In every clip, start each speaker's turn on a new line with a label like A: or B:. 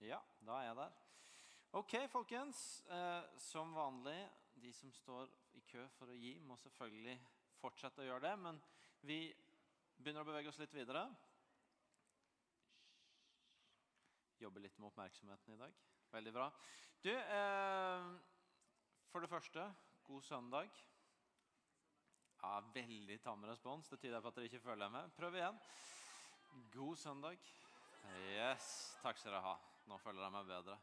A: Ja, da er jeg der. Ok, folkens. Eh, som vanlig, de som står i kø for å gi, må selvfølgelig fortsette å gjøre det. Men vi begynner å bevege oss litt videre. Jobber litt med oppmerksomheten i dag. Veldig bra. Du, eh, for det første, god søndag. Ja, Veldig tam respons. Det tyder på at dere ikke følger med. Prøv igjen. God søndag. Yes, takk skal dere ha. Nå føler jeg meg bedre.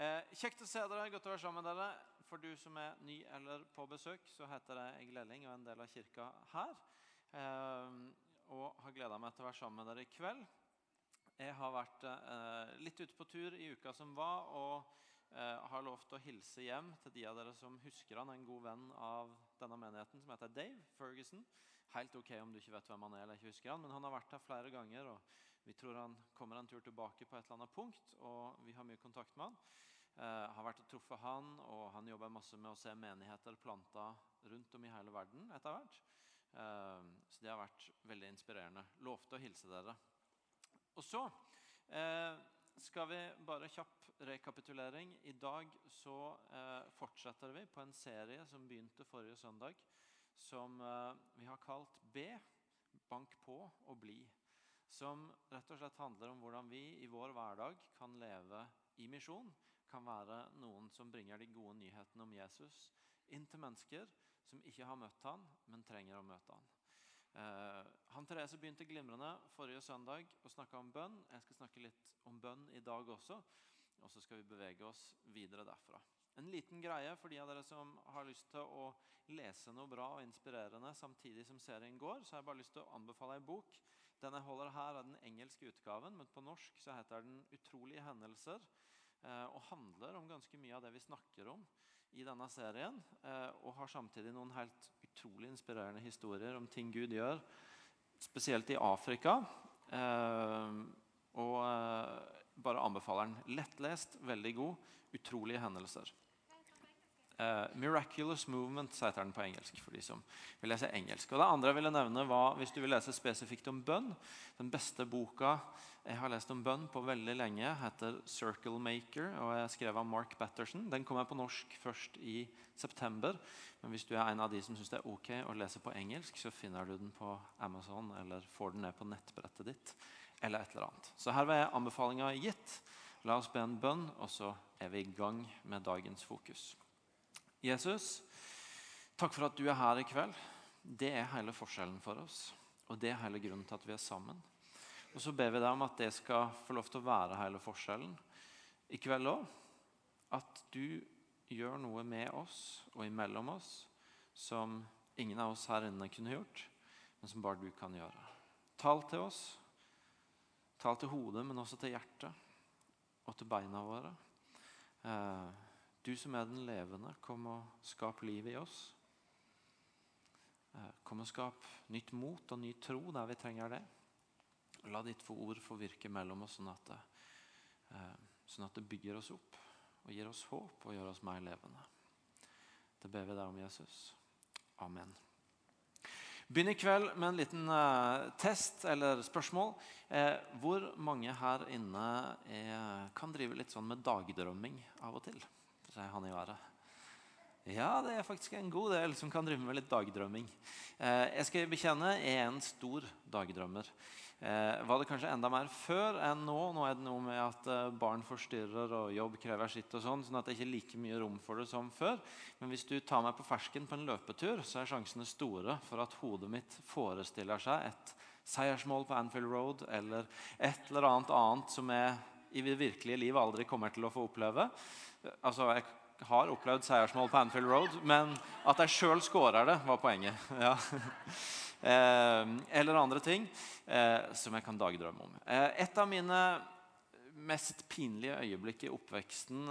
A: Eh, kjekt å se dere. Godt å være sammen med dere. For du som er ny eller på besøk, så heter jeg Egil Elling og er en del av kirka her. Eh, og har gleda meg til å være sammen med dere i kveld. Jeg har vært eh, litt ute på tur i uka som var, og eh, har lovt å hilse hjem til de av dere som husker han, en god venn av denne menigheten, som heter Dave Ferguson. Helt ok om du ikke vet hvem han er eller ikke husker han, men han har vært her flere ganger. og Vi tror han kommer en tur tilbake på et eller annet punkt, og vi har mye kontakt med han. Eh, har vært og truffet han, og han jobber masse med å se menigheter planta rundt om i hele verden etter hvert. Eh, så det har vært veldig inspirerende. Lovte å hilse dere. Og så eh, skal vi bare kjapp rekapitulering. I dag så eh, fortsetter vi på en serie som begynte forrige søndag, som eh, vi har kalt B. Bank på og bli. Som rett og slett handler om hvordan vi i vår hverdag kan leve i misjon. Kan være noen som bringer de gode nyhetene om Jesus inn til mennesker som ikke har møtt han, men trenger å møte han. Eh, han Therese begynte glimrende forrige søndag å snakke om bønn. Jeg skal snakke litt om bønn i dag også. Og så skal vi bevege oss videre derfra. En liten greie for de av dere som har lyst til å lese noe bra og inspirerende samtidig som serien går, så har jeg bare lyst til å anbefale ei bok. Den jeg holder her, er den engelske utgaven, men på norsk så heter den 'Utrolige hendelser'. Uh, og handler om ganske mye av det vi snakker om i denne serien. Uh, og har samtidig noen helt utrolig inspirerende historier om ting Gud gjør, spesielt i Afrika. Uh, og bare anbefaler den. Lettlest, veldig god. Utrolige hendelser. Uh, 'Miraculous Movement' heter den på engelsk. for de som vil lese engelsk. Og det andre jeg ville nevne var, Hvis du vil lese spesifikt om bønn Den beste boka jeg har lest om bønn på veldig lenge, heter 'Circle Maker' og er skrevet av Mark Batterson. Den kommer på norsk først i september. Men hvis du er en av de som syns det er ok å lese på engelsk, så finner du den på Amazon eller får den ned på nettbrettet ditt. eller et eller annet. Så her var anbefalinga gitt. La oss be en bønn, og så er vi i gang med dagens fokus. Jesus, takk for at du er her i kveld. Det er hele forskjellen for oss. Og det er hele grunnen til at vi er sammen. Og så ber vi deg om at det skal få lov til å være hele forskjellen i kveld òg. At du gjør noe med oss og imellom oss som ingen av oss her inne kunne gjort, men som bare du kan gjøre. Tal til oss. Tal til hodet, men også til hjertet og til beina våre. Eh, du som er den levende, kom og skap liv i oss. Eh, kom og skap nytt mot og ny tro der vi trenger det. La ditt ord få virke mellom oss, sånn at, det, eh, sånn at det bygger oss opp og gir oss håp og gjør oss mer levende. Det ber vi deg om, Jesus. Amen. Begynn i kveld med en liten uh, test eller spørsmål. Eh, hvor mange her inne er, kan drive litt sånn med dagdrømming av og til? Sier han i været. Ja, det er faktisk en god del som kan drive med litt dagdrømming. Eh, jeg skal bekjenne jeg er en stor dagdrømmer. Eh, var det kanskje enda mer før enn nå? Nå er det noe med at eh, barn forstyrrer og jobb krever sitt. og sånn, sånn at det ikke er like mye rom for det som før. Men hvis du tar meg på fersken på en løpetur, så er sjansene store for at hodet mitt forestiller seg et seiersmål på Anfield Road eller et eller annet annet som jeg i det virkelige liv aldri kommer til å få oppleve. Altså, Jeg har opplevd seiersmål på Anfield Road, men at jeg sjøl scorer det, var poenget. Ja. Eh, eller andre ting eh, som jeg kan dagdrømme om. Eh, et av mine mest pinlige øyeblikk i oppveksten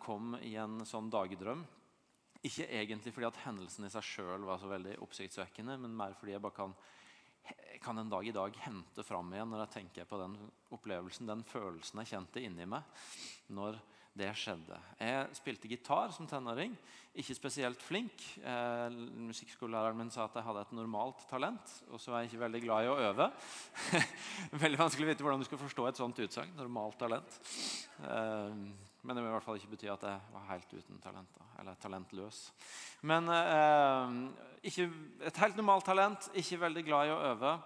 A: kom i en sånn dagdrøm. Ikke egentlig fordi at hendelsen i seg sjøl var så veldig oppsiktsvekkende, men mer fordi jeg bare kan, kan en dag i dag hente fram igjen når jeg tenker på den opplevelsen, den følelsen jeg kjente inni meg når det skjedde. Jeg spilte gitar som tenåring. Ikke spesielt flink. Eh, musikkskolelæreren min sa at jeg hadde et normalt talent. Og så er jeg ikke veldig glad i å øve. veldig vanskelig å vite hvordan du skal forstå et sånt utsagn. Normalt talent. Eh, men det vil i hvert fall ikke bety at jeg var helt uten talent. Eller talentløs. Men eh, ikke, et helt normalt talent. Ikke veldig glad i å øve.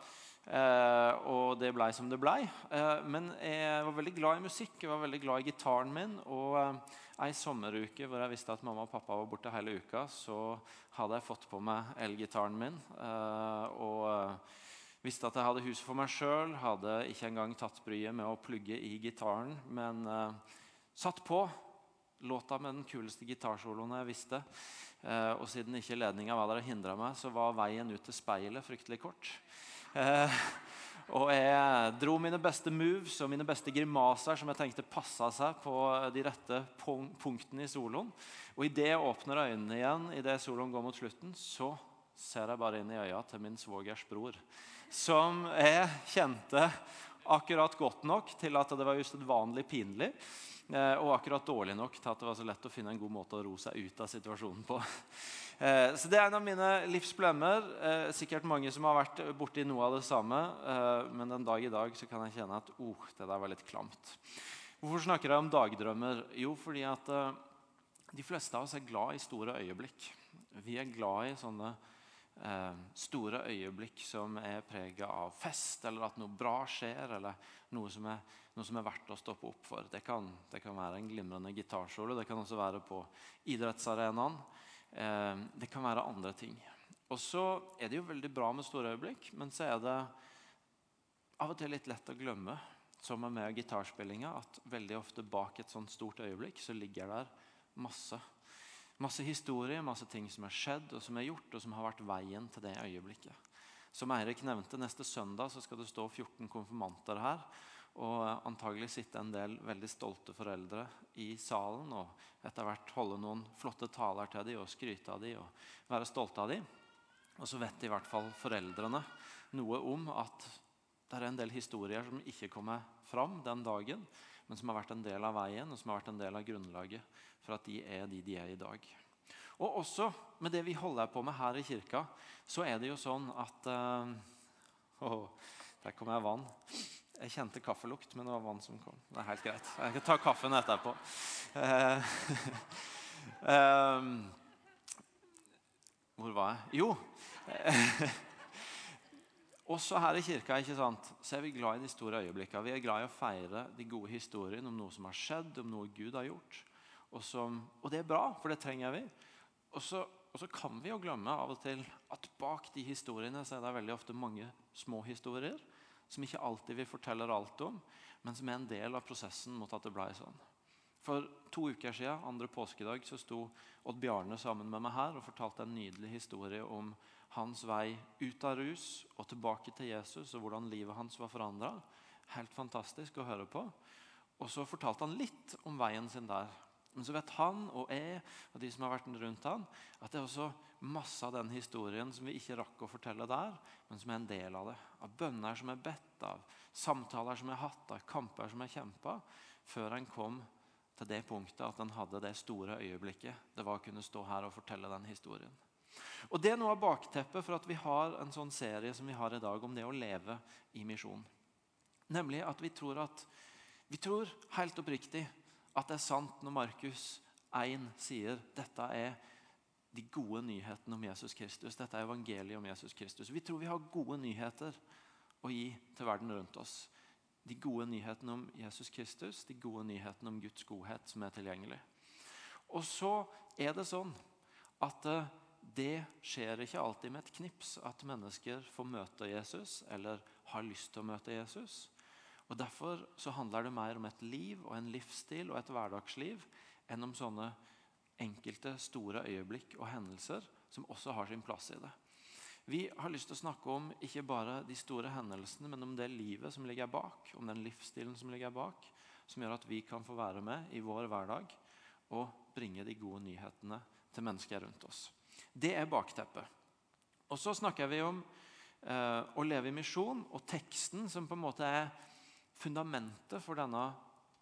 A: Eh, og det blei som det blei. Eh, men jeg var veldig glad i musikk. Jeg var veldig glad i gitaren min. Og eh, ei sommeruke hvor jeg visste at mamma og pappa var borte hele uka, så hadde jeg fått på meg elgitaren min. Eh, og eh, visste at jeg hadde huset for meg sjøl. Hadde ikke engang tatt bryet med å plugge i gitaren, men eh, satt på låta med den kuleste gitarsoloen jeg visste. og siden ikke ledninga var der og hindra meg, så var veien ut til speilet fryktelig kort. Eh, og jeg dro mine beste moves og mine beste grimaser som jeg tenkte passa seg på de rette punktene i soloen. Og idet jeg åpner øynene igjen, i det soloen går mot slutten, så ser jeg bare inn i øya til min svogers bror. Som jeg kjente akkurat godt nok til at det var usedvanlig pinlig. Eh, og akkurat dårlig nok til at det var så lett å finne en god måte å ro seg ut av situasjonen på. Eh, så Det er en av mine livs blemmer. Eh, sikkert mange som har vært borti noe av det samme. Men den dag i dag så kan jeg kjenne at oh, det der var litt klamt. Hvorfor snakker jeg om dagdrømmer? Jo, fordi at de fleste av oss er glad i store øyeblikk. Vi er glad i sånne store øyeblikk som er prega av fest, eller at noe bra skjer, eller noe som er noe som er verdt å stoppe opp for. Det kan, det kan være en glimrende gitarsolo, det kan også være på idrettsarenaen. Eh, det kan være andre ting. Og så er det jo veldig bra med store øyeblikk, men så er det av og til litt lett å glemme, som er med gitarspillinga, at veldig ofte bak et sånt stort øyeblikk så ligger der masse. Masse historier, masse ting som er skjedd og som er gjort, og som har vært veien til det øyeblikket. Som Eirik nevnte, Neste søndag så skal det stå 14 konfirmanter her. Og antagelig sitte en del veldig stolte foreldre i salen og etter hvert holde noen flotte taler til dem og skryte av dem og være stolte av dem. Og så vet i hvert fall foreldrene noe om at det er en del historier som ikke kommer fram den dagen, men som har vært en del av veien og som har vært en del av grunnlaget for at de er de de er i dag. Og også med det vi holder på med her i kirka, så er det jo sånn at uh, oh, Der kom jeg vann. Jeg kjente kaffelukt, men det var vann som kom. Det er helt greit. Jeg kan ta kaffen etterpå. Uh, uh, hvor var jeg? Jo Også her i kirka ikke sant, så er vi glad i de store øyeblikkene. Vi er glad i å feire de gode historiene om noe som har skjedd, om noe Gud har gjort. Og, som, og det er bra, for det trenger vi. Og så, kan vi jo glemme av og til at bak de historiene så er det veldig ofte mange små historier som ikke alltid vi forteller alt om, men som er en del av prosessen mot at det ble sånn. For to uker siden, andre påskedag, så sto Odd Bjarne sammen med meg her og fortalte en nydelig historie om hans vei ut av rus og tilbake til Jesus, og hvordan livet hans var forandra. Helt fantastisk å høre på. Og så fortalte han litt om veien sin der. Men så vet han og jeg og de som har vært rundt han, at det er også masse av den historien som vi ikke rakk å fortelle der, men som er en del av det. Av bønner som er bedt, av samtaler som er hatt, av kamper som er kjempa, før en kom til det punktet at en hadde det store øyeblikket det var å kunne stå her og fortelle den historien. Og Det er noe av bakteppet for at vi har en sånn serie som vi har i dag om det å leve i misjon. Nemlig at vi tror at vi tror helt oppriktig at det er sant når Markus 1 sier dette er de gode nyhetene om Jesus Kristus. Dette er evangeliet om Jesus Kristus. Vi tror vi har gode nyheter å gi til verden rundt oss. De gode nyhetene om Jesus Kristus, de gode nyhetene om Guds godhet som er tilgjengelig. Og så er det sånn at eh, det skjer ikke alltid med et knips at mennesker får møte Jesus eller har lyst til å møte Jesus. Og Derfor så handler det mer om et liv og en livsstil og et hverdagsliv enn om sånne enkelte store øyeblikk og hendelser som også har sin plass i det. Vi har lyst til å snakke om ikke bare de store hendelsene, men om det livet som ligger bak, om den livsstilen som ligger bak, som gjør at vi kan få være med i vår hverdag og bringe de gode nyhetene til mennesker rundt oss. Det er bakteppet. Og Så snakker vi om eh, å leve i misjon, og teksten som på en måte er fundamentet for denne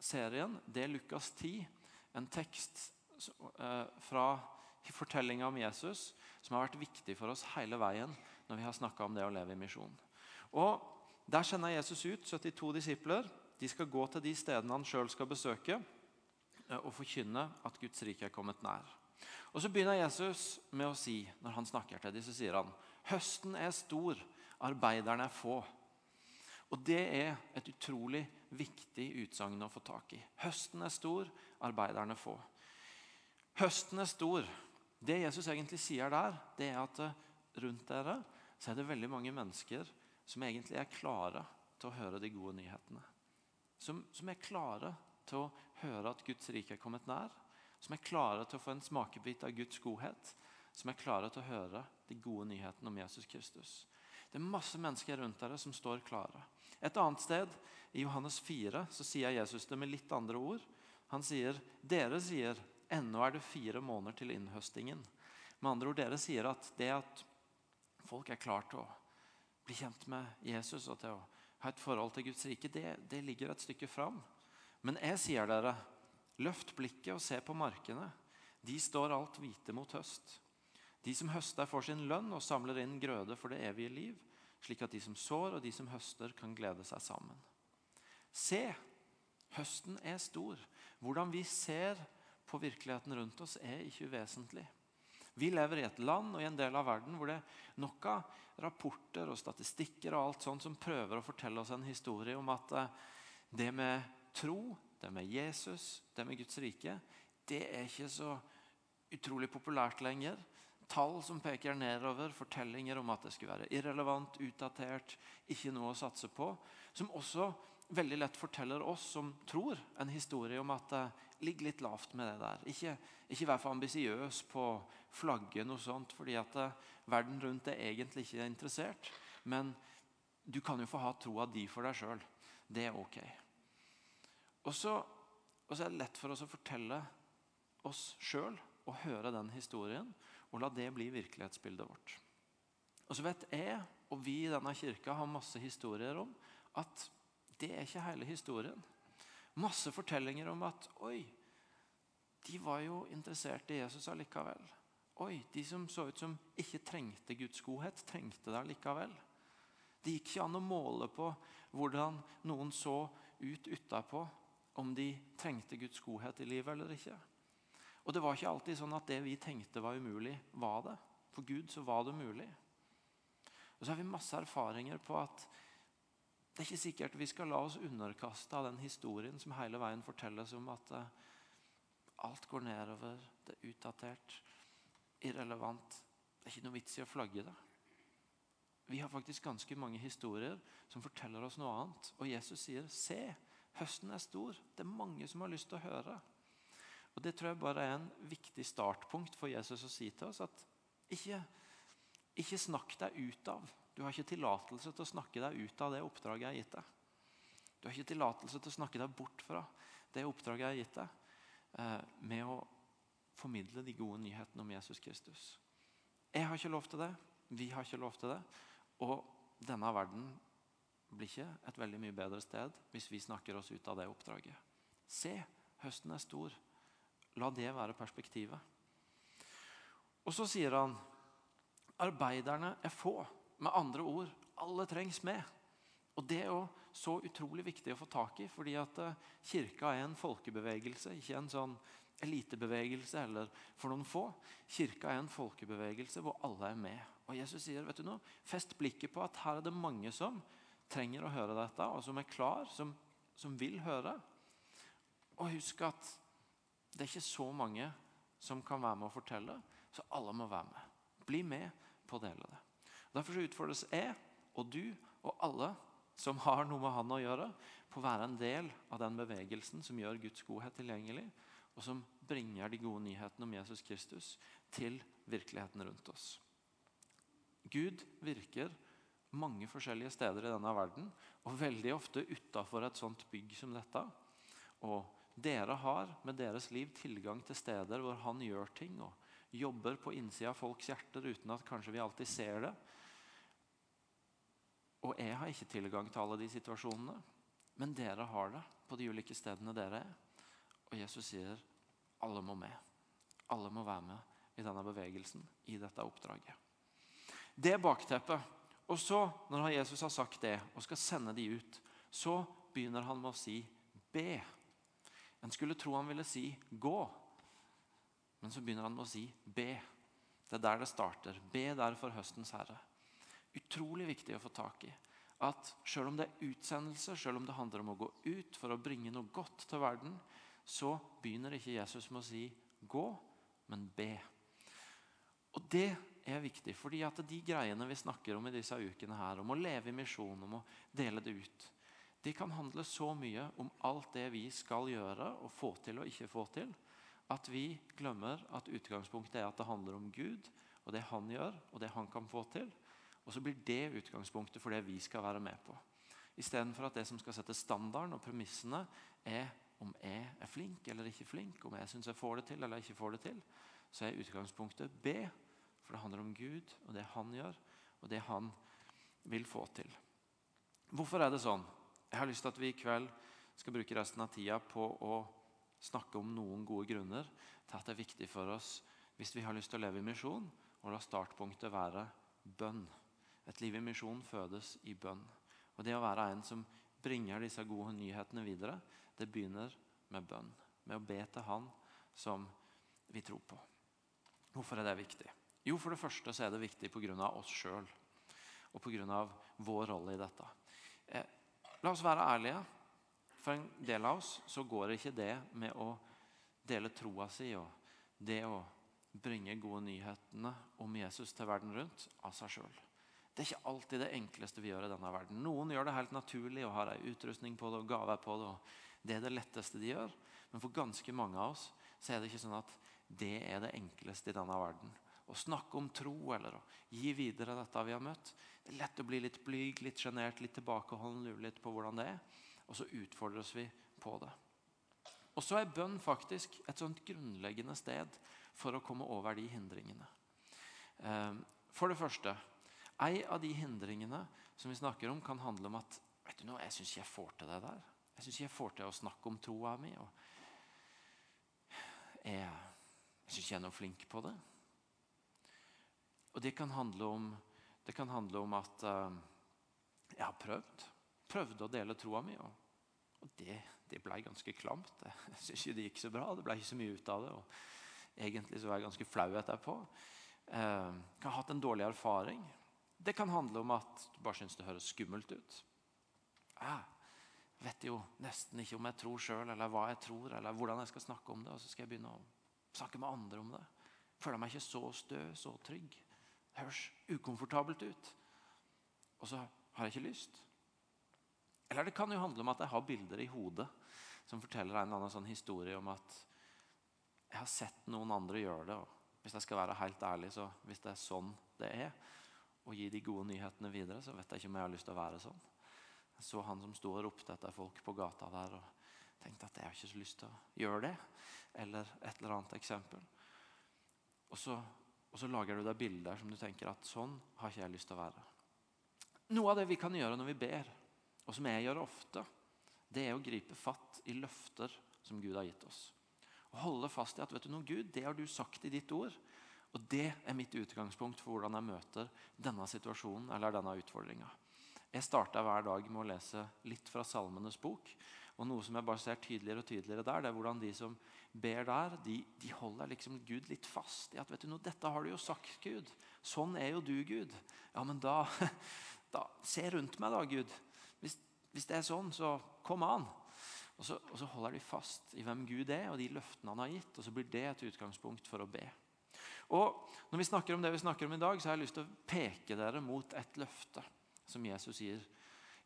A: serien, det er Lukas 10, en tekst eh, fra fortellinga om Jesus som har vært viktig for oss hele veien når vi har snakka om det å leve i misjon. Og Der sender Jesus ut 72 disipler. De skal gå til de stedene han sjøl skal besøke, eh, og forkynne at Guds rike er kommet nær. Og Så begynner Jesus med å si, når han snakker til dem, så sier han høsten er stor, arbeiderne er få. Og Det er et utrolig viktig utsagn å få tak i. Høsten er stor, arbeiderne få. Høsten er stor. Det Jesus egentlig sier der, det er at eh, rundt dere så er det veldig mange mennesker som egentlig er klare til å høre de gode nyhetene. Som, som er klare til å høre at Guds rike er kommet nær. Som er klare til å få en smakebit av Guds godhet. Som er klare til å høre de gode nyhetene om Jesus Kristus. Det er masse mennesker rundt dere som står klare. Et annet sted, i Johannes 4, så sier Jesus det med litt andre ord. Han sier, dere sier, ennå er det fire måneder til innhøstingen. Med andre ord, dere sier at det at folk er klare til å bli kjent med Jesus og til å ha et forhold til Guds rike, det, det ligger et stykke fram. Men jeg sier dere, løft blikket og se på markene. De står alt hvite mot høst. De som høster, får sin lønn og samler inn grøde for det evige liv slik at de som sår og de som høster, kan glede seg sammen. Se, høsten er stor. Hvordan vi ser på virkeligheten rundt oss, er ikke uvesentlig. Vi lever i et land og i en del av verden hvor det er nok av rapporter og statistikker og alt sånt som prøver å fortelle oss en historie om at eh, det med tro, det med Jesus, det med Guds rike, det er ikke så utrolig populært lenger tall som peker nedover, fortellinger om at det skulle være irrelevant, utdatert, ikke noe å satse på. Som også veldig lett forteller oss som tror, en historie om at det ligger litt lavt med det der. Ikke, ikke vær for ambisiøs på flagge noe sånt, fordi at det, eh, verden rundt er egentlig ikke er interessert. Men du kan jo få ha troa di for deg sjøl. Det er ok. Og så, er det lett for oss å fortelle oss sjøl og høre den historien og la det bli virkelighetsbildet vårt. Og så vet jeg, og vi i denne kirka har masse historier om, at det er ikke hele historien. Masse fortellinger om at oi, de var jo interessert i Jesus allikevel. Oi, de som så ut som ikke trengte Guds godhet, trengte det allikevel. Det gikk ikke an å måle på hvordan noen så ut utapå, om de trengte Guds godhet i livet eller ikke. Og det var ikke alltid sånn at det vi tenkte var umulig, var det. For Gud så var det mulig. Og så har vi masse erfaringer på at det er ikke sikkert vi skal la oss underkaste av den historien som hele veien fortelles om at uh, alt går nedover, det er utdatert, irrelevant. Det er ikke noe vits i å flagge det. Vi har faktisk ganske mange historier som forteller oss noe annet. Og Jesus sier, 'Se, høsten er stor. Det er mange som har lyst til å høre.' Og Det tror jeg bare er en viktig startpunkt for Jesus å si til oss. at ikke, ikke snakk deg ut av. Du har ikke tillatelse til å snakke deg ut av det oppdraget jeg har gitt deg. Du har ikke tillatelse til å snakke deg bort fra det oppdraget jeg har gitt deg, eh, med å formidle de gode nyhetene om Jesus Kristus. Jeg har ikke lov til det. Vi har ikke lov til det. Og denne verden blir ikke et veldig mye bedre sted hvis vi snakker oss ut av det oppdraget. Se, høsten er stor. La det være perspektivet. Og så sier han arbeiderne er få. Med andre ord, alle trengs med. Og Det er jo så utrolig viktig å få tak i, fordi at eh, kirka er en folkebevegelse, ikke en sånn elitebevegelse eller for noen få. Kirka er en folkebevegelse hvor alle er med. Og Jesus sier, vet du noe, fest blikket på at her er det mange som trenger å høre dette, og som er klar, som, som vil høre. Og husk at det er ikke så mange som kan være med å fortelle, så alle må være med. Bli med på å dele det. Derfor utfordres jeg og du og alle som har noe med han å gjøre, på å være en del av den bevegelsen som gjør Guds godhet tilgjengelig, og som bringer de gode nyhetene om Jesus Kristus til virkeligheten rundt oss. Gud virker mange forskjellige steder i denne verden, og veldig ofte utafor et sånt bygg som dette. Og dere har med deres liv tilgang til steder hvor han gjør ting og jobber på innsida av folks hjerter uten at kanskje vi alltid ser det. Og jeg har ikke tilgang til alle de situasjonene, men dere har det på de ulike stedene dere er. Og Jesus sier alle må med. Alle må være med i denne bevegelsen, i dette oppdraget. Det bakteppet. Og så, når Jesus har sagt det og skal sende de ut, så begynner han med å si be. En skulle tro han ville si gå, men så begynner han med å si be. Det er der det starter. Be derfor høstens herre. Utrolig viktig å få tak i. At selv om det er utsendelse, selv om det handler om å gå ut for å bringe noe godt til verden, så begynner ikke Jesus med å si 'gå', men 'be'. Og Det er viktig, fordi at de greiene vi snakker om i disse ukene, her, om å leve i misjon, om å dele det ut, det kan handle så mye om alt det vi skal gjøre og få til og ikke få til, at vi glemmer at utgangspunktet er at det handler om Gud og det han gjør, og det han kan få til. Og så blir det utgangspunktet for det vi skal være med på. Istedenfor at det som skal sette standarden og premissene, er om jeg er flink eller ikke flink, om jeg syns jeg får det til eller ikke får det til, så er utgangspunktet B. For det handler om Gud og det han gjør, og det han vil få til. Hvorfor er det sånn? Jeg har lyst til at vi i kveld skal bruke resten av tida på å snakke om noen gode grunner til at det er viktig for oss hvis vi har lyst til å leve i misjon, og la startpunktet være bønn. Et liv i misjon fødes i bønn. Og Det å være en som bringer disse gode nyhetene videre, det begynner med bønn. Med å be til Han som vi tror på. Hvorfor er det viktig? Jo, For det første så er det viktig pga. oss sjøl og pga. vår rolle i dette. Eh, la oss være ærlige. For en del av oss så går det ikke det med å dele troa si og det å bringe gode nyhetene om Jesus til verden rundt av seg sjøl. Det er ikke alltid det enkleste vi gjør i denne verden. Noen gjør det helt naturlig og har ei utrustning på det og gaver på det. og Det er det letteste de gjør. Men for ganske mange av oss så er det ikke sånn at det er det enkleste i denne verden. Å snakke om tro eller å gi videre dette vi har møtt. Det er lett å bli litt blyg, litt sjenert, litt tilbakeholden, lure litt på hvordan det er. Og så utfordres vi på det. Og så er bønn faktisk et sånt grunnleggende sted for å komme over de hindringene. Ehm, for det første En av de hindringene som vi snakker om, kan handle om at vet du noe, jeg syns ikke jeg får til det der. Jeg syns ikke jeg får til å snakke om troa mi. og Jeg, jeg syns ikke jeg er noe flink på det. Og det kan handle om, kan handle om at uh, jeg har prøvd prøvde å dele troa mi. Og, og det, det, ble ganske klamt. Jeg syns ikke det gikk så bra. Det ble ikke så mye ut av det. og Egentlig så var jeg ganske flau etterpå. Uh, kan ha hatt en dårlig erfaring. Det kan handle om at du bare syns det høres skummelt ut. Jeg vet jo nesten ikke om jeg tror sjøl, eller hva jeg tror, eller hvordan jeg skal snakke om det. Og så skal jeg begynne å snakke med andre om det. Føler meg ikke så stø, så trygg. Høres ukomfortabelt ut. Og så har jeg ikke lyst. Eller det kan jo handle om at jeg har bilder i hodet som forteller en eller annen sånn historie om at jeg har sett noen andre gjøre det. og Hvis jeg skal være helt ærlig, så hvis det er sånn det er, å gi de gode nyhetene videre, så vet jeg ikke om jeg har lyst til å være sånn. Jeg så han som sto og ropte etter folk på gata der, og tenkte at jeg har ikke så lyst til å gjøre det. Eller et eller annet eksempel. Og så, og så lager du deg bilder som du tenker at sånn har ikke jeg lyst til å være. Noe av det vi kan gjøre når vi ber, og som jeg gjør ofte, det er å gripe fatt i løfter som Gud har gitt oss. Og holde fast i at vet du noe, Gud, det har du sagt i ditt ord. Og det er mitt utgangspunkt for hvordan jeg møter denne situasjonen eller denne utfordringa. Jeg starter hver dag med å lese litt fra Salmenes bok. Og noe som jeg bare ser tydeligere og tydeligere der, det er hvordan de som ber der, de, de holder liksom Gud litt fast i at vet du noe, dette har du jo sagt, Gud. Sånn er jo du, Gud. Ja, men da, da Se rundt meg, da, Gud. Hvis det er sånn, så kom an. Og så, og så, holder de fast i hvem Gud er, og de løftene han har gitt. Og så blir det et utgangspunkt for å be. Og Når vi snakker om det vi snakker om i dag, så har jeg lyst til å peke dere mot et løfte som Jesus gir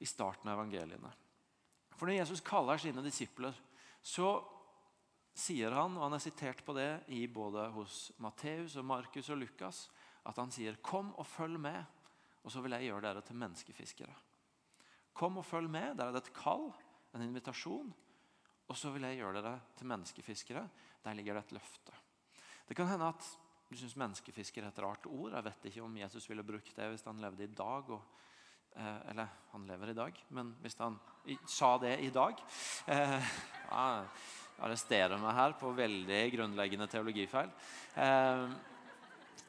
A: i starten av evangeliene. For når Jesus kaller sine disipler, så sier han, og han er sitert på det i både hos Matteus, og Markus og Lukas, at han sier 'Kom og følg med, og så vil jeg gjøre dere til menneskefiskere'. Kom og følg med. Der er det et kall, en invitasjon. Og så vil jeg gjøre dere til menneskefiskere. Der ligger det et løfte. Det kan hende at du syns menneskefisker er et rart ord. Jeg vet ikke om Jesus ville brukt det hvis han levde i dag. Og, eller han lever i dag, men hvis han sa det i dag eh, Arresterer arrestere meg her på veldig grunnleggende teologifeil. Eh,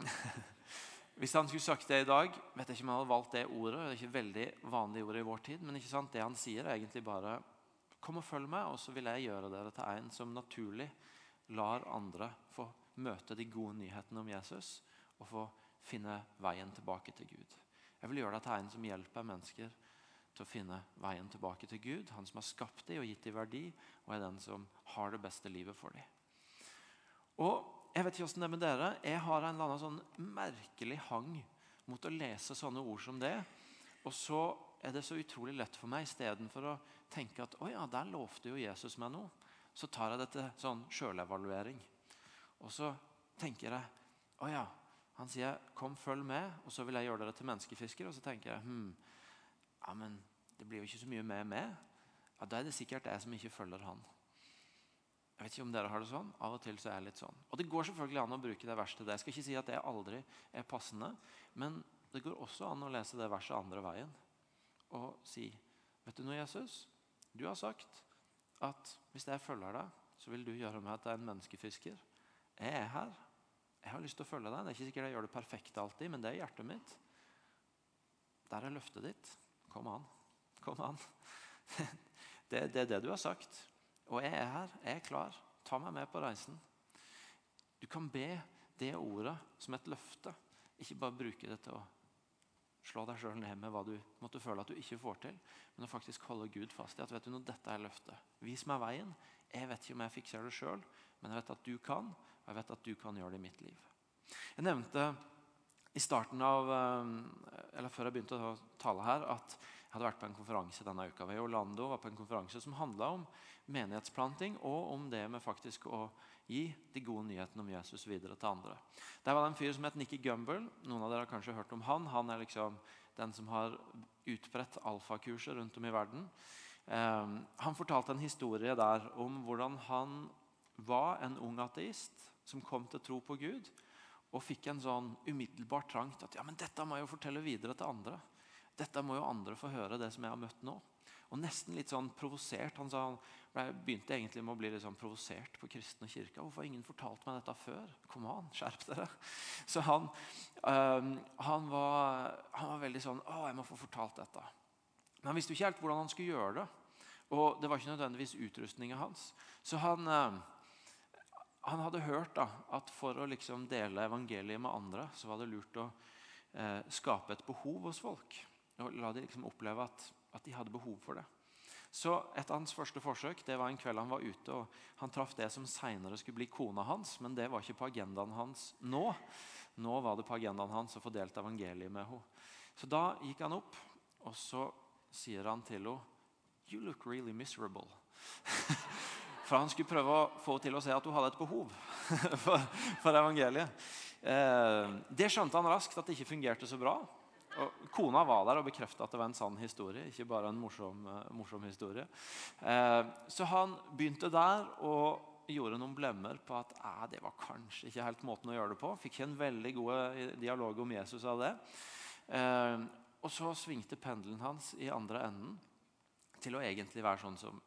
A: hvis han skulle sagt det i dag vet jeg ikke om han hadde valgt det ordet. Det er ikke veldig vanlig ord i vår tid, men ikke sant? det han sier, er egentlig bare Kom og følg meg, og så vil jeg gjøre dere til en som naturlig lar andre få møte de gode nyhetene om Jesus og få finne veien tilbake til Gud. Jeg vil gjøre deg til en som hjelper mennesker til å finne veien tilbake til Gud. Han som har skapt dem og gitt dem verdi, og er den som har det beste livet for dem. Og jeg vet ikke hvordan det er med dere. Jeg har en eller annen sånn merkelig hang mot å lese sånne ord som det. Og så er det så utrolig lett for meg istedenfor å tenke at å ja, der lovte jo Jesus meg noe. Så tar jeg det til sånn sjølevaluering. Og så tenker jeg å ja, han sier 'kom, følg med', og så vil jeg gjøre dere til menneskefiskere. Og så tenker jeg hm, ja, men det blir jo ikke så mye med meg. Ja, Da er det sikkert jeg som ikke følger han. Jeg vet ikke om dere har det sånn. Av og til så er jeg litt sånn. Og det går selvfølgelig an å bruke det det. Jeg skal ikke si at det aldri er passende, men det går også an å lese det verset andre veien og si Vet du noe, Jesus? Du har sagt at hvis jeg følger deg, så vil du gjøre meg til en menneskefisker. Jeg er her. Jeg har lyst til å følge deg. Det er ikke sikkert jeg gjør det perfekt alltid, men det er hjertet mitt. Der er løftet ditt. Kom an. Kom an. Det, det er det du har sagt. Og jeg er her, jeg er klar. Ta meg med på reisen. Du kan be det ordet som et løfte. Ikke bare bruke det til å slå deg sjøl ned med hva du måtte føle at du ikke får til, men å faktisk holde Gud fast i at vet du noe, dette er løftet. Vis meg veien. Jeg vet ikke om jeg fikser det sjøl, men jeg vet at du kan, og jeg vet at du kan gjøre det i mitt liv. Jeg nevnte i starten av, eh, eller Før jeg begynte å tale her, at jeg hadde vært på en konferanse denne uka ved Orlando. var på en konferanse som handla om menighetsplanting og om det med faktisk å gi de gode nyhetene om Jesus videre til andre. Der var det en fyr som het Nikki Gumbel. Noen av dere har kanskje hørt om han. Han er liksom den som har utbredt alfakurset rundt om i verden. Um, han fortalte en historie der om hvordan han var en ung ateist som kom til tro på Gud og fikk en sånn umiddelbar trang til at ja, men dette må jeg jo fortelle videre til andre. Dette må jo andre få høre, det som jeg har møtt nå. Og nesten litt sånn provosert. Han sa han begynte egentlig med å bli litt sånn provosert på kristne kirka. Hvorfor har ingen fortalt meg dette før? Kom an, skjerp dere. Så han, øh, han, var, han, var, veldig sånn Å, jeg må få fortalt dette. Men han visste jo ikke helt hvordan han skulle gjøre det. Og det var ikke nødvendigvis utrustninga hans. Så han, øh, han hadde hørt da, at for å liksom dele evangeliet med andre, så var det lurt å eh, skape et behov hos folk. Og la de liksom oppleve at, at de hadde behov for det. Så Et av hans første forsøk det var en kveld han var ute og han traff det som senere skulle bli kona hans, men det var ikke på agendaen hans nå. Nå var det på agendaen hans å få delt evangeliet med henne. Så da gikk han opp, og så sier han til henne You look really miserable. For han skulle prøve å få til å se at hun hadde et behov for, evangeliet. Eh, det skjønte han raskt at det ikke fungerte så bra. Og kona var der og bekrefta at det var en sann historie, ikke bare en morsom, uh, morsom historie. Uh, så han begynte der og gjorde noen blemmer på at uh, det var kanskje ikke helt måten å gjøre det på. Fikk en veldig god eh, dialog om Jesus av det. og så svingte pendelen hans i andre enden til å egentlig være sånn som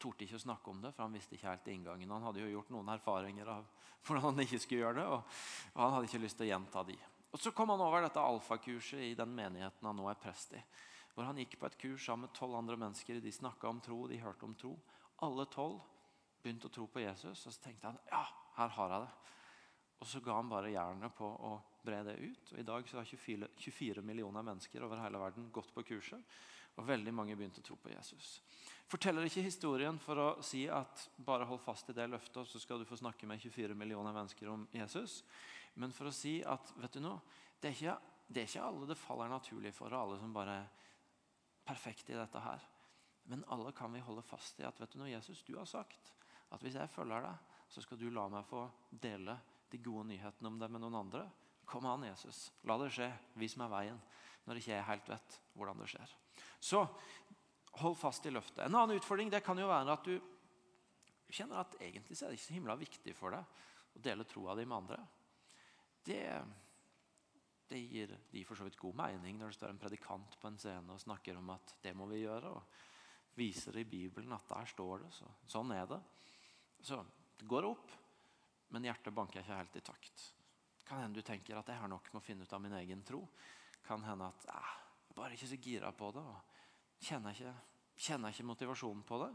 A: torde ikke å snakke om det, for han visste ikke helt inngangen. Han hadde jo gjort noen erfaringer av hvordan han ikke skulle gjøre det, og, han hadde ikke lyst til å gjenta de. Og Så kom han over dette alfakurset i den menigheten han nå er prest i. Hvor Han gikk på et kurs sammen med tolv andre mennesker. De snakka om tro, de hørte om tro. Alle tolv begynte å tro på Jesus. Og så tenkte han ja, her har jeg det. Og så ga han bare jernet på å bre det ut. Og I dag så har 24, 24 millioner mennesker over hele verden gått på kurset. Og veldig mange begynte å tro på Jesus. Forteller ikke historien for å si at bare hold fast i det løftet, så skal du få snakke med 24 millioner mennesker om Jesus men for å si at vet du noe, det er ikke, det er ikke alle det faller naturlig for, og alle som bare er perfekte i dette her. Men alle kan vi holde fast i at vet du noe, Jesus, du har sagt at hvis jeg følger deg, så skal du la meg få dele de gode nyhetene om deg med noen andre. Kom an, Jesus. La det skje. Vis meg veien når ikke jeg helt vet hvordan det skjer. Så hold fast i løftet. En annen utfordring det kan jo være at du kjenner at egentlig så er det ikke så himla viktig for deg å dele troa di med andre det, det gir de for så vidt god mening når det står en predikant på en scene og snakker om at det må vi gjøre. og Viser i Bibelen at der står det. Så, sånn er det. Så det går opp, men hjertet banker ikke helt i takt. Kan hende du tenker at jeg har nok med å finne ut av min egen tro. Kan hende at jeg bare ikke så gira på det. og kjenner ikke, kjenner ikke motivasjonen på det.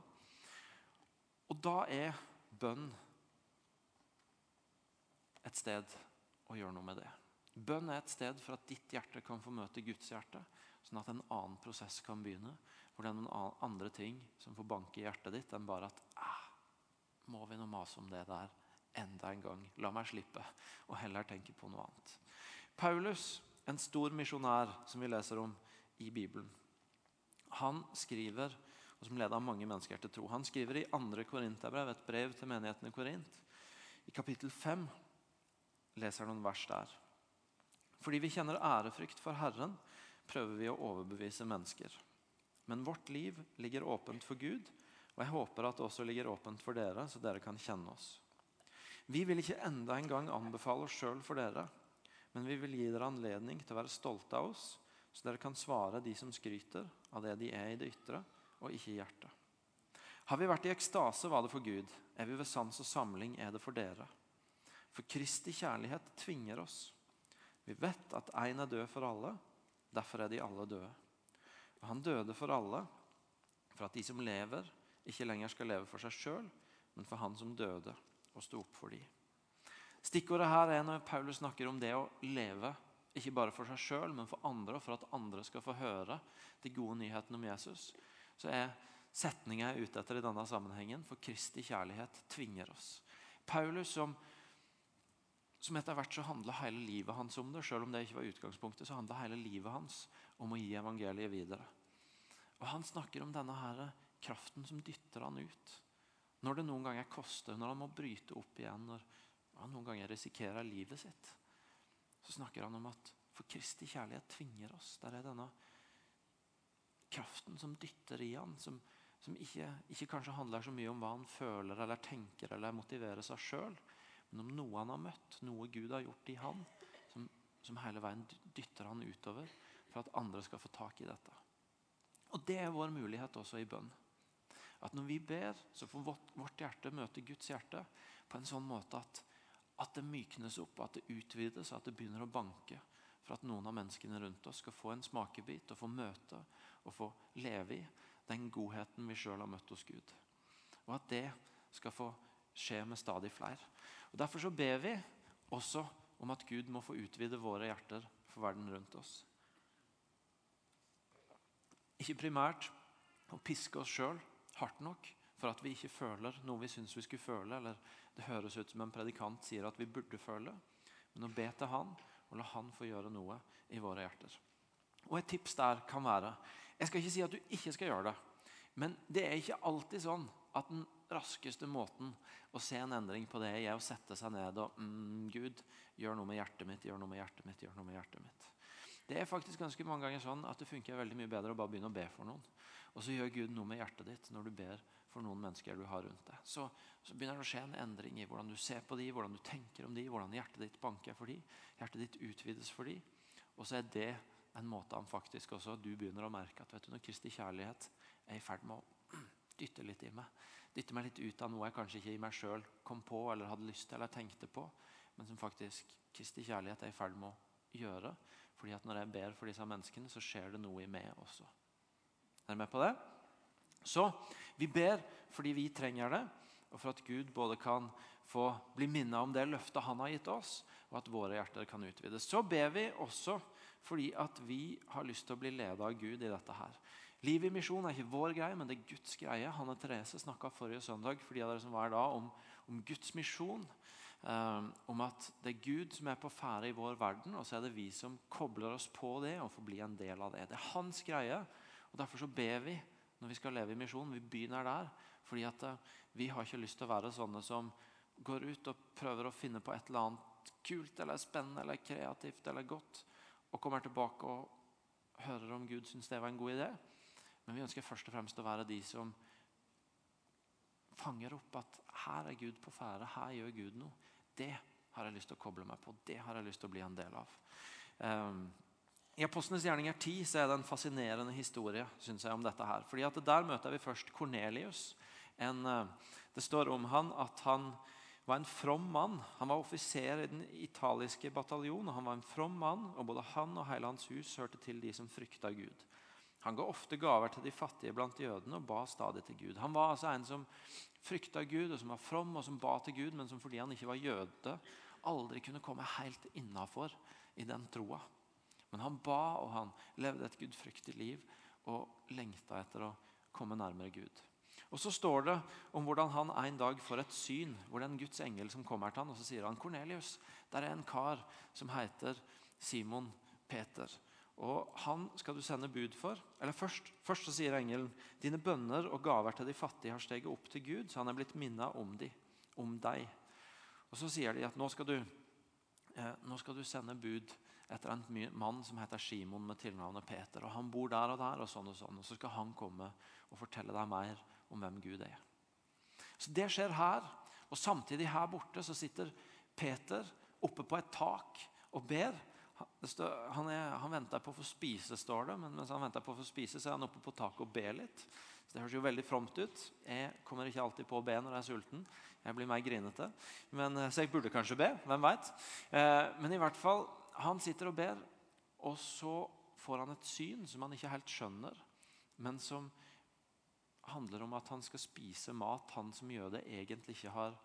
A: Og da er bønn et sted å gjøre noe med det. Bønn er et sted for at ditt hjerte kan få møte Guds hjerte, sånn at en annen prosess kan begynne. Hvor det er noen andre ting som får banke i hjertet ditt, enn bare at ah, Må vi nå mase om det der enda en gang? La meg slippe, og heller tenke på noe annet. Paulus, en stor misjonær som vi leser om i Bibelen, han skriver og som leder mange mennesker til tro. Han skriver i 2. Korinterbrev, et brev til menigheten i Korint. I kapittel 5 leser noen vers der. Fordi vi kjenner ærefrykt for Herren, prøver vi å overbevise mennesker. Men vårt liv ligger åpent for Gud, og jeg håper at det også ligger åpent for dere, så dere kan kjenne oss. Vi vil ikke enda en gang anbefale oss sjøl for dere, men vi vil gi dere anledning til å være stolte av oss, så dere kan svare de som skryter av det de er i det ytre, og ikke i hjertet. Har vi vært i ekstase, var det for Gud. Er vi ved sans og samling, er det for dere. For Kristi kjærlighet tvinger oss. Vi vet at én er død for alle, derfor er de alle døde. Og han døde for alle, for at de som lever, ikke lenger skal leve for seg sjøl, men for han som døde og sto opp for dem. Stikkordet her er når Paulus snakker om det å leve ikke bare for seg sjøl, men for andre, og for at andre skal få høre de gode nyhetene om Jesus så er setninga jeg er ute etter i denne sammenhengen, for Kristi kjærlighet tvinger oss. Paulus, som, som etter hvert så handla hele livet hans om det, selv om det ikke var utgangspunktet, så handla hele livet hans om å gi evangeliet videre. Og Han snakker om denne her kraften som dytter han ut. Når det noen ganger koster, når han må bryte opp igjen, når han noen ganger risikerer livet sitt, så snakker han om at for Kristi kjærlighet tvinger oss. Der er denne kraften som dytter i han, som, som ikke, ikke, kanskje handler så mye om hva han føler eller tenker eller motiverer seg sjøl, men om noe han har møtt, noe Gud har gjort i han, som, som hele veien dytter han utover for at andre skal få tak i dette. Og Det er vår mulighet også i bønn. At Når vi ber, så får vårt, hjerte møte Guds hjerte på en sånn måte at, at det myknes opp, at det utvides, at det begynner å banke for at noen av menneskene rundt oss skal få en smakebit og få møte og få leve i den godheten vi sjøl har møtt hos Gud. Og at det skal få skje med stadig flere. Og Derfor så ber vi også om at Gud må få utvide våre hjerter for verden rundt oss. Ikke primært å piske oss sjøl hardt nok for at vi ikke føler noe vi syns vi skulle føle, eller det høres ut som en predikant sier at vi burde føle, men å be til Han og la Han få gjøre noe i våre hjerter. Og Et tips der kan være Jeg skal ikke si at du ikke skal gjøre det, men det er ikke alltid sånn at den raskeste måten å se en endring på det er å sette seg ned og mm, Gud, gjør noe med hjertet mitt, gjør noe med hjertet mitt, gjør noe med hjertet mitt. Det er faktisk ganske mange ganger sånn at det funker veldig mye bedre å bare begynne å be for noen. Og så gjør Gud noe med hjertet ditt når du ber for noen mennesker du har rundt deg. Så, så begynner det å skje en endring i hvordan du ser på dem, hvordan du tenker om dem, hvordan hjertet ditt banker for dem. Hjertet ditt utvides for dem. Og så er det en måte han faktisk også du begynner å merke at vet du, når Kristi kjærlighet er i ferd med å dytte litt i meg. Dytte meg litt ut av noe jeg kanskje ikke i meg sjøl kom på eller hadde lyst til eller tenkte på, men som faktisk Kristi kjærlighet er i ferd med å gjøre. Fordi at når jeg ber for disse menneskene, så skjer det noe i meg også. Er dere med på det? Så vi ber fordi vi trenger det, og for at Gud både kan få bli minnet om det løftet han har gitt oss, og at våre hjerter kan utvides. Så ber vi også fordi at vi har lyst til å bli ledet av Gud i dette her. Liv i misjon er ikke vår greie, men det er Guds greie. Hanne Therese snakka forrige søndag for de av dere som var da, om, om Guds misjon. Um, om at det er Gud som er på ferde i vår verden, og så er det vi som kobler oss på det og får bli en del av det. Det er hans greie. og Derfor så ber vi når vi skal leve i misjon. Vi begynner der. fordi at uh, vi har ikke lyst til å være sånne som går ut og prøver å finne på et eller annet kult eller spennende eller kreativt eller godt, og kommer tilbake og hører om Gud syns det var en god idé. Men vi ønsker først og fremst å være de som fanger opp at her er Gud på ferde, her gjør Gud noe. Det har jeg lyst til å koble meg på, det har jeg lyst til å bli en del av. Um, I Apostlenes gjerninger 10 så er det en fascinerende historie synes jeg, om dette. her. Fordi at Der møter vi først Kornelius, eh, Det står om han at han var en from mann. Han var offiser i den italiske bataljonen. Han var en from mann, og både han og hele hans hus hørte til de som frykta Gud. Han ga ofte gaver til de fattige blant jødene og ba stadig til Gud. Han var altså en som frykta Gud, og som var from og som ba til Gud, men som fordi han ikke var jøde, aldri kunne komme helt innafor i den troa. Men han ba, og han levde et gudfryktig liv og lengta etter å komme nærmere Gud. Og Så står det om hvordan han en dag får et syn, hvor det er en Guds engel som kommer til han, og så sier han Kornelius, der er en kar som heter Simon Peter. Og Han skal du sende bud for. Eller Først, først så sier engelen dine bønner og gaver til de fattige har steget opp til Gud, så han er blitt minnet om, de, om deg. Og Så sier de at nå skal, du, eh, nå skal du sende bud etter en mann som heter Simon med tilnavnet Peter. og Han bor der og der, og sånn og sånn. Og så skal han komme og fortelle deg mer om hvem Gud er. Så Det skjer her. Og samtidig her borte så sitter Peter oppe på et tak og ber. Han, er, han, venter på å få spise, står det. Men mens han venter på å få spise, så er han oppe på taket og ber litt. Så Det høres jo veldig fromt ut. Jeg kommer ikke alltid på å be når jeg er sulten. Jeg blir mer grinete. Men, eh, så jeg burde kanskje be. Hvem veit. Eh, men i hvert fall, han sitter og ber, og så får han et syn som han ikke helt skjønner, men som handler om at han skal spise mat han som jøde egentlig ikke har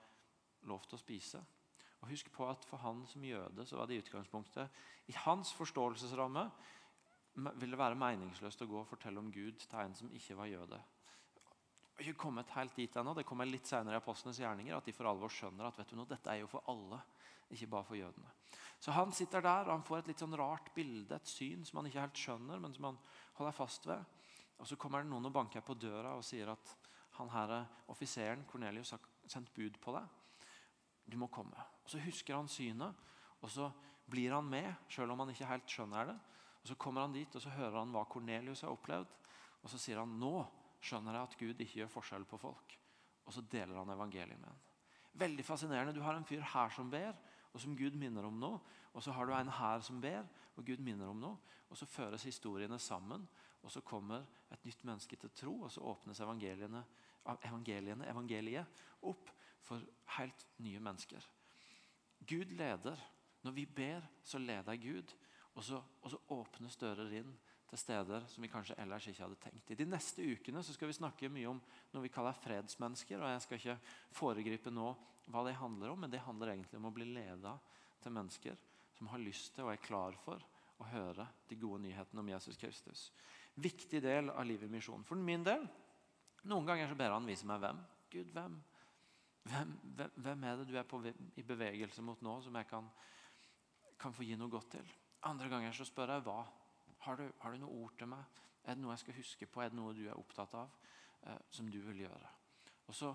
A: lov til å spise. Og Husk på at for han som jøde så var det i utgangspunktet I hans forståelsesramme ville det være meningsløst å gå og fortelle om Gud til en som ikke var jøde. Jeg har ikke kommet helt dit ennå. Det kommer litt senere i apostlenes gjerninger at de for alvor skjønner at vet du noe, dette er jo for alle, ikke bare for jødene. Så Han sitter der og han får et litt sånn rart bilde, et syn som han ikke helt skjønner, men som han holder fast ved. Og Så kommer det noen og banker på døra og sier at han her, offiseren Cornelius har sendt bud på deg. Du må komme. Og Så husker han synet, og så blir han med, selv om han ikke helt skjønner det. Og Så kommer han dit og så hører han hva Cornelius har opplevd. Og Så sier han nå skjønner jeg at Gud ikke gjør forskjell på folk. Og så deler han evangeliet med ham. Veldig fascinerende. Du har en fyr her som ber, og som Gud minner om nå. Og så har du en her som ber, og Gud minner om nå. Og så føres historiene sammen. Og så kommer et nytt menneske til tro, og så åpnes evangeliene, evangeliene, evangeliet opp for helt nye mennesker. Gud leder. Når vi ber, så leder Gud. Og så, og så åpnes dører inn til steder som vi kanskje ellers ikke hadde tenkt. I de neste ukene så skal vi snakke mye om noe vi kaller fredsmennesker. og Jeg skal ikke foregripe nå hva det handler om, men det handler egentlig om å bli leda til mennesker som har lyst til og er klar for å høre de gode nyhetene om Jesus Kristus viktig del av livet i misjonen. For min del noen ganger så ber han vise meg hvem. Gud, hvem? Hvem, hvem er det du er på, i bevegelse mot nå, som jeg kan, kan, få gi noe godt til? Andre ganger så spør jeg hva. Har du, har du noe ord til meg? Er det noe jeg skal huske på? Er det noe du er opptatt av, eh, som du vil gjøre? Og så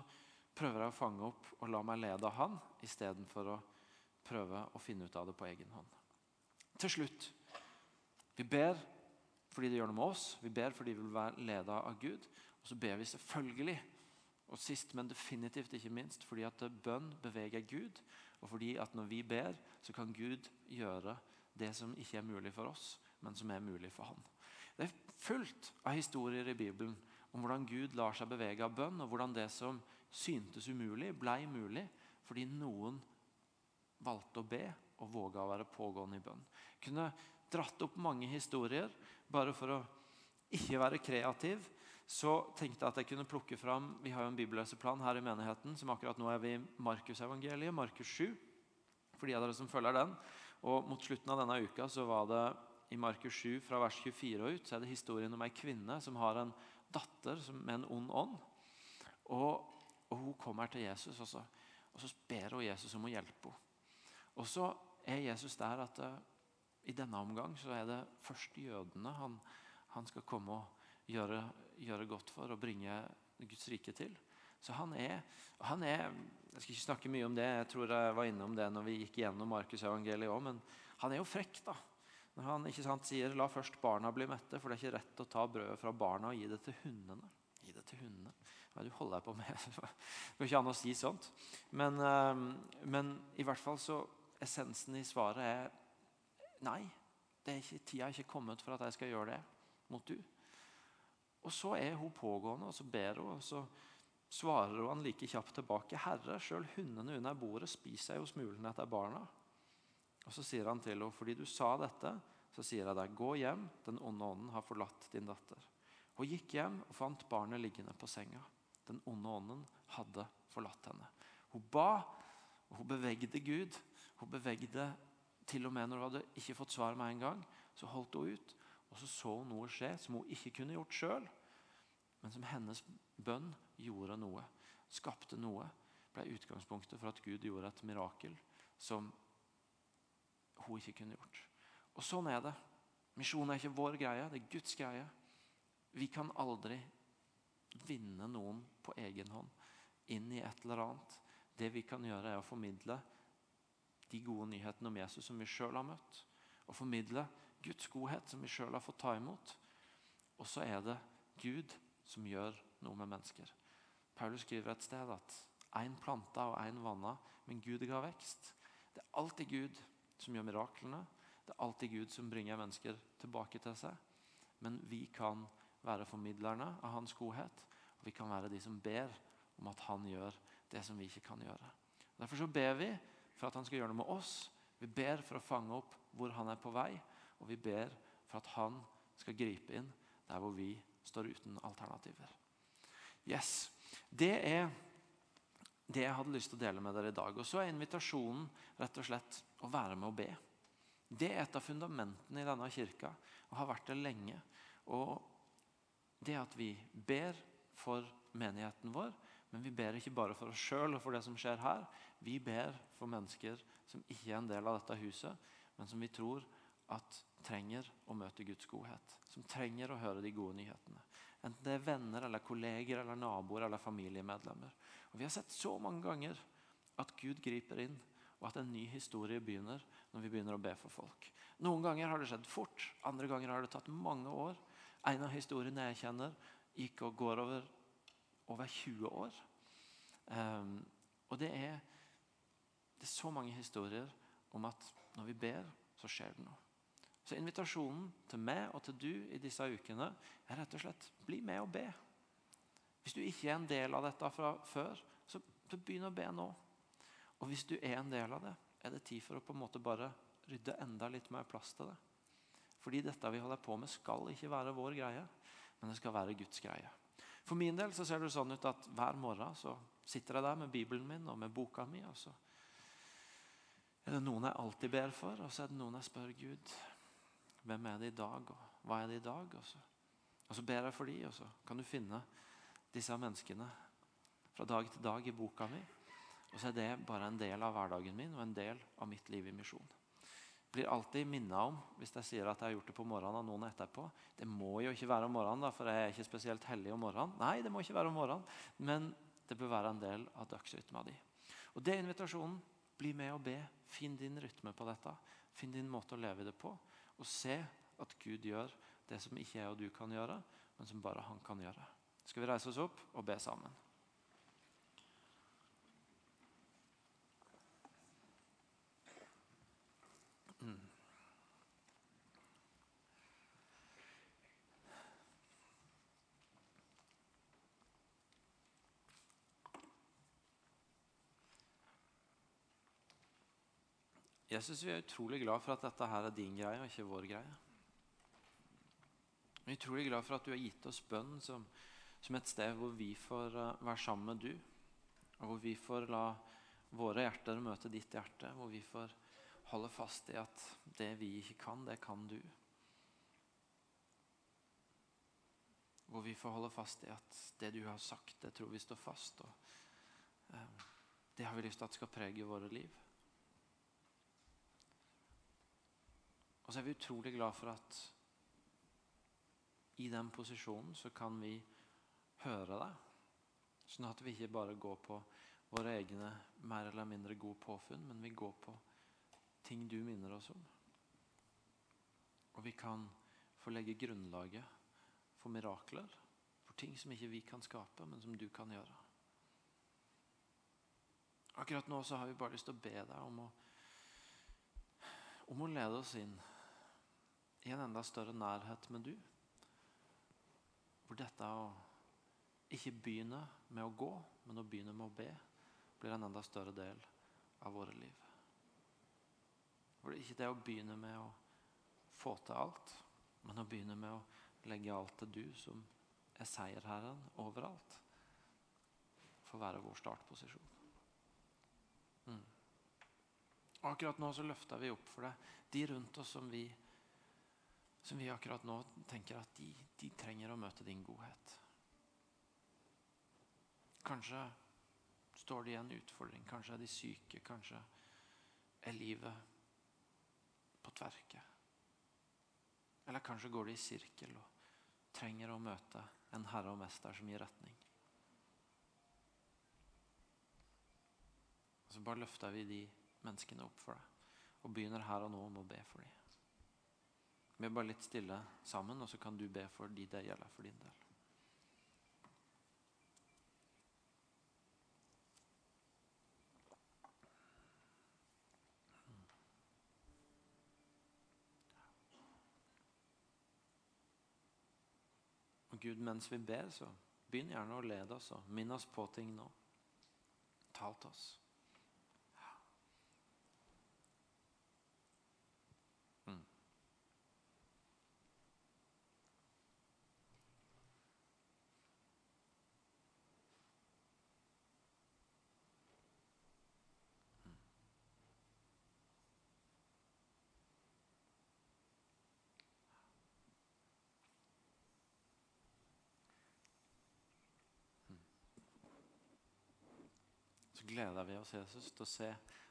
A: prøver jeg å fange opp og la meg lede av han, istedenfor å prøve å finne ut av det på egen hånd. Til slutt vi ber fordi det gjør noe med oss. Vi ber fordi vi vil være leda av Gud. Og så ber vi selvfølgelig, og sist, men definitivt ikke minst, fordi at bønn beveger Gud. Og fordi at når vi ber, så kan Gud gjøre det som ikke er mulig for oss, men som er mulig for Han. Det er fullt av historier i Bibelen om hvordan Gud lar seg bevege av bønn, og hvordan det som syntes umulig, blei mulig fordi noen valgte å be og våga å være pågående i bønn. Kunne dratt opp mange historier bare for å ikke være kreativ, så tenkte jeg at jeg kunne plukke fram Vi har jo en bibelleseplan her i menigheten. som akkurat Nå er vi i Markusevangeliet, Markus 7. For de av dere som følger den. Og Mot slutten av denne uka så var det i Markus 7 fra vers 24 og ut, så er det historien om ei kvinne som har en datter med en ond ånd. Og, og Hun kommer til Jesus, og så, og så ber hun Jesus om å hjelpe henne. Og så er Jesus der at uh, i denne omgang så er det først jødene han, han skal komme og gjøre, gjøre, godt for og bringe Guds rike til. Så han er, han er, Jeg skal ikke snakke mye om det, jeg tror jeg var innom det når vi gikk gjennom Markusevangeliet òg, men han er jo frekk, da. Når han ikke sant, sier 'la først barna bli mette', for det er ikke rett å ta brødet fra barna og gi det til hundene. Gi det til hundene. Hva er det du holder på med? Det går ikke an å si sånt. Men, eh, men i hvert fall så essensen i svaret er Nei, det er ikke, tida er ikke kommet for at jeg skal gjøre det mot du. Og så er hun pågående, og så ber hun, og så svarer hun like kjapt tilbake. 'Herre, sjøl hundene under bordet spiser jo smulene etter barna.' Og Så sier han til henne, 'Fordi du sa dette, så sier jeg deg, gå hjem. Den onde ånden har forlatt din datter.' Hun gikk hjem og fant barnet liggende på senga. Den onde ånden hadde forlatt henne. Hun ba, og hun bevegde Gud. Hun bevegde til og med når hun hadde ikke fått svar med en gang. Så holdt hun ut, og så så hun noe skje som hun ikke kunne gjort sjøl men som hennes bønn gjorde noe, skapte noe, ble utgangspunktet for at Gud gjorde et mirakel som hun ikke kunne gjort. Og sånn er det. Misjon er ikke vår greie, det er Guds greie. Vi kan aldri vinne noen på egen hånd inn i et eller annet. Det vi kan gjøre, er å formidle de gode nyhetene om Jesus som vi sjøl har møtt. Og formidle Guds godhet som vi sjøl har fått ta imot. Og så er det Gud som gjør noe med mennesker. Paulus skriver et sted at én planta og én vanna, men Gud ga vekst. Det er alltid Gud som gjør miraklene. Det er alltid Gud som bringer mennesker tilbake til seg. Men vi kan være formidlerne av hans godhet. Og vi kan være de som ber om at han gjør det som vi ikke kan gjøre. Derfor så ber vi for at han skal gjøre noe med oss. Vi ber for å fange opp hvor han er på vei. Og vi ber for at han skal gripe inn der hvor vi står uten alternativer. Yes, Det er det jeg hadde lyst til å dele med dere i dag. Og Så er invitasjonen rett og slett å være med og be. Det er et av fundamentene i denne kirka og har vært det lenge. Og Det at vi ber for menigheten vår, men vi ber ikke bare for oss sjøl og for det som skjer her. Vi ber for mennesker som ikke er en del av dette huset, men som vi tror at trenger å møte Guds godhet. Som trenger å høre de gode nyhetene. Enten det er venner, eller kolleger, eller naboer eller familiemedlemmer. Og Vi har sett så mange ganger at Gud griper inn, og at en ny historie begynner når vi begynner å be for folk. Noen ganger har det skjedd fort, andre ganger har det tatt mange år. En av historiene jeg kjenner, gikk og går over over 20 år. Um, og det er, det er så mange historier om at når vi ber, så skjer det noe. Så invitasjonen til meg og til du i disse ukene er rett og slett bli med og be. Hvis du ikke er en del av dette fra før, så, så begynn å be nå. Og hvis du er en del av det, er det tid for å på en måte bare rydde enda litt mer plass til det. Fordi dette vi holder på med, skal ikke være vår greie, men det skal være Guds greie. For min del så ser det sånn ut at hver morgen så sitter jeg der med Bibelen min og med boka mi. og så er det noen jeg alltid ber for, og så er det noen jeg spør Gud hvem er det i dag, og hva er det i dag? Og så, og så ber jeg for dem, og så kan du finne disse menneskene fra dag til dag i boka mi. Og så er det bare en del av hverdagen min og en del av mitt liv i misjon. Blir alltid minnet om hvis jeg sier at jeg har gjort det på morgenen av noen etterpå. Det må jo ikke være om morgenen, da, for jeg er ikke spesielt hellig om morgenen. Nei, det må ikke være om morgenen, men det bør være en del av dagsrytma di. Og Det er invitasjonen. Bli med og be. Finn din rytme på dette. Finn din måte å leve det på og se at Gud gjør det som ikke jeg og du kan gjøre, men som bare han kan gjøre. Skal vi reise oss opp og be sammen? Jesus, vi er utrolig glad for at dette her er din greie og ikke vår greie. Vi er utrolig glad for at du har gitt oss bønn som, som et sted hvor vi får uh, være sammen med du. Og hvor vi får la våre hjerter møte ditt hjerte. Hvor vi får holde fast i at det vi ikke kan, det kan du. Hvor vi får holde fast i at det du har sagt, det tror vi står fast. Og eh, det har vi lyst til at skal prege våre liv. Og så er vi utrolig glad for at i den posisjonen så kan vi høre deg. Sånn at vi ikke bare går på våre egne mer eller mindre gode påfunn, men vi går på ting du minner oss om. Og vi kan få legge grunnlaget for mirakler, for ting som ikke vi kan skape, men som du kan gjøre. Akkurat nå så har vi bare lyst til å be deg om å, om å lede oss inn i en enda større nærhet med du. Hvor dette å ikke begynne med å gå, men å begynne med å be, blir en enda større del av våre liv. Hvor det ikke er å begynne med å få til alt, men å begynne med å legge alt til du som er seierherren overalt, får være vår startposisjon. Mm. Akkurat nå så løfter vi opp for deg de rundt oss som vi, som vi akkurat nå tenker at de, de trenger å møte din godhet. Kanskje står de i en utfordring, kanskje er de syke, kanskje er livet på tverke. Eller kanskje går de i sirkel og trenger å møte en herre og mester som gir retning. Så bare løfter vi de menneskene opp for deg og begynner her og nå om å be for dem. Vi er bare litt stille sammen, og så kan du be for de det gjelder for din del. Og Gud, mens vi ber, så begynn gjerne å lede oss og minn oss på ting nå. Tal til oss. Gleder vi oss Jesus, til å se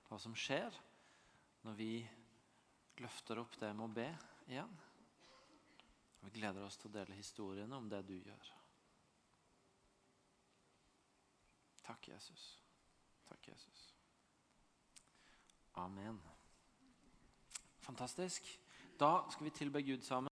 A: hva som skjer når vi løfter opp det med å be igjen. Vi gleder oss til å dele historiene om det du gjør. Takk, Jesus. Takk, Jesus. Amen. Fantastisk. Da skal vi tilbe Gud sammen.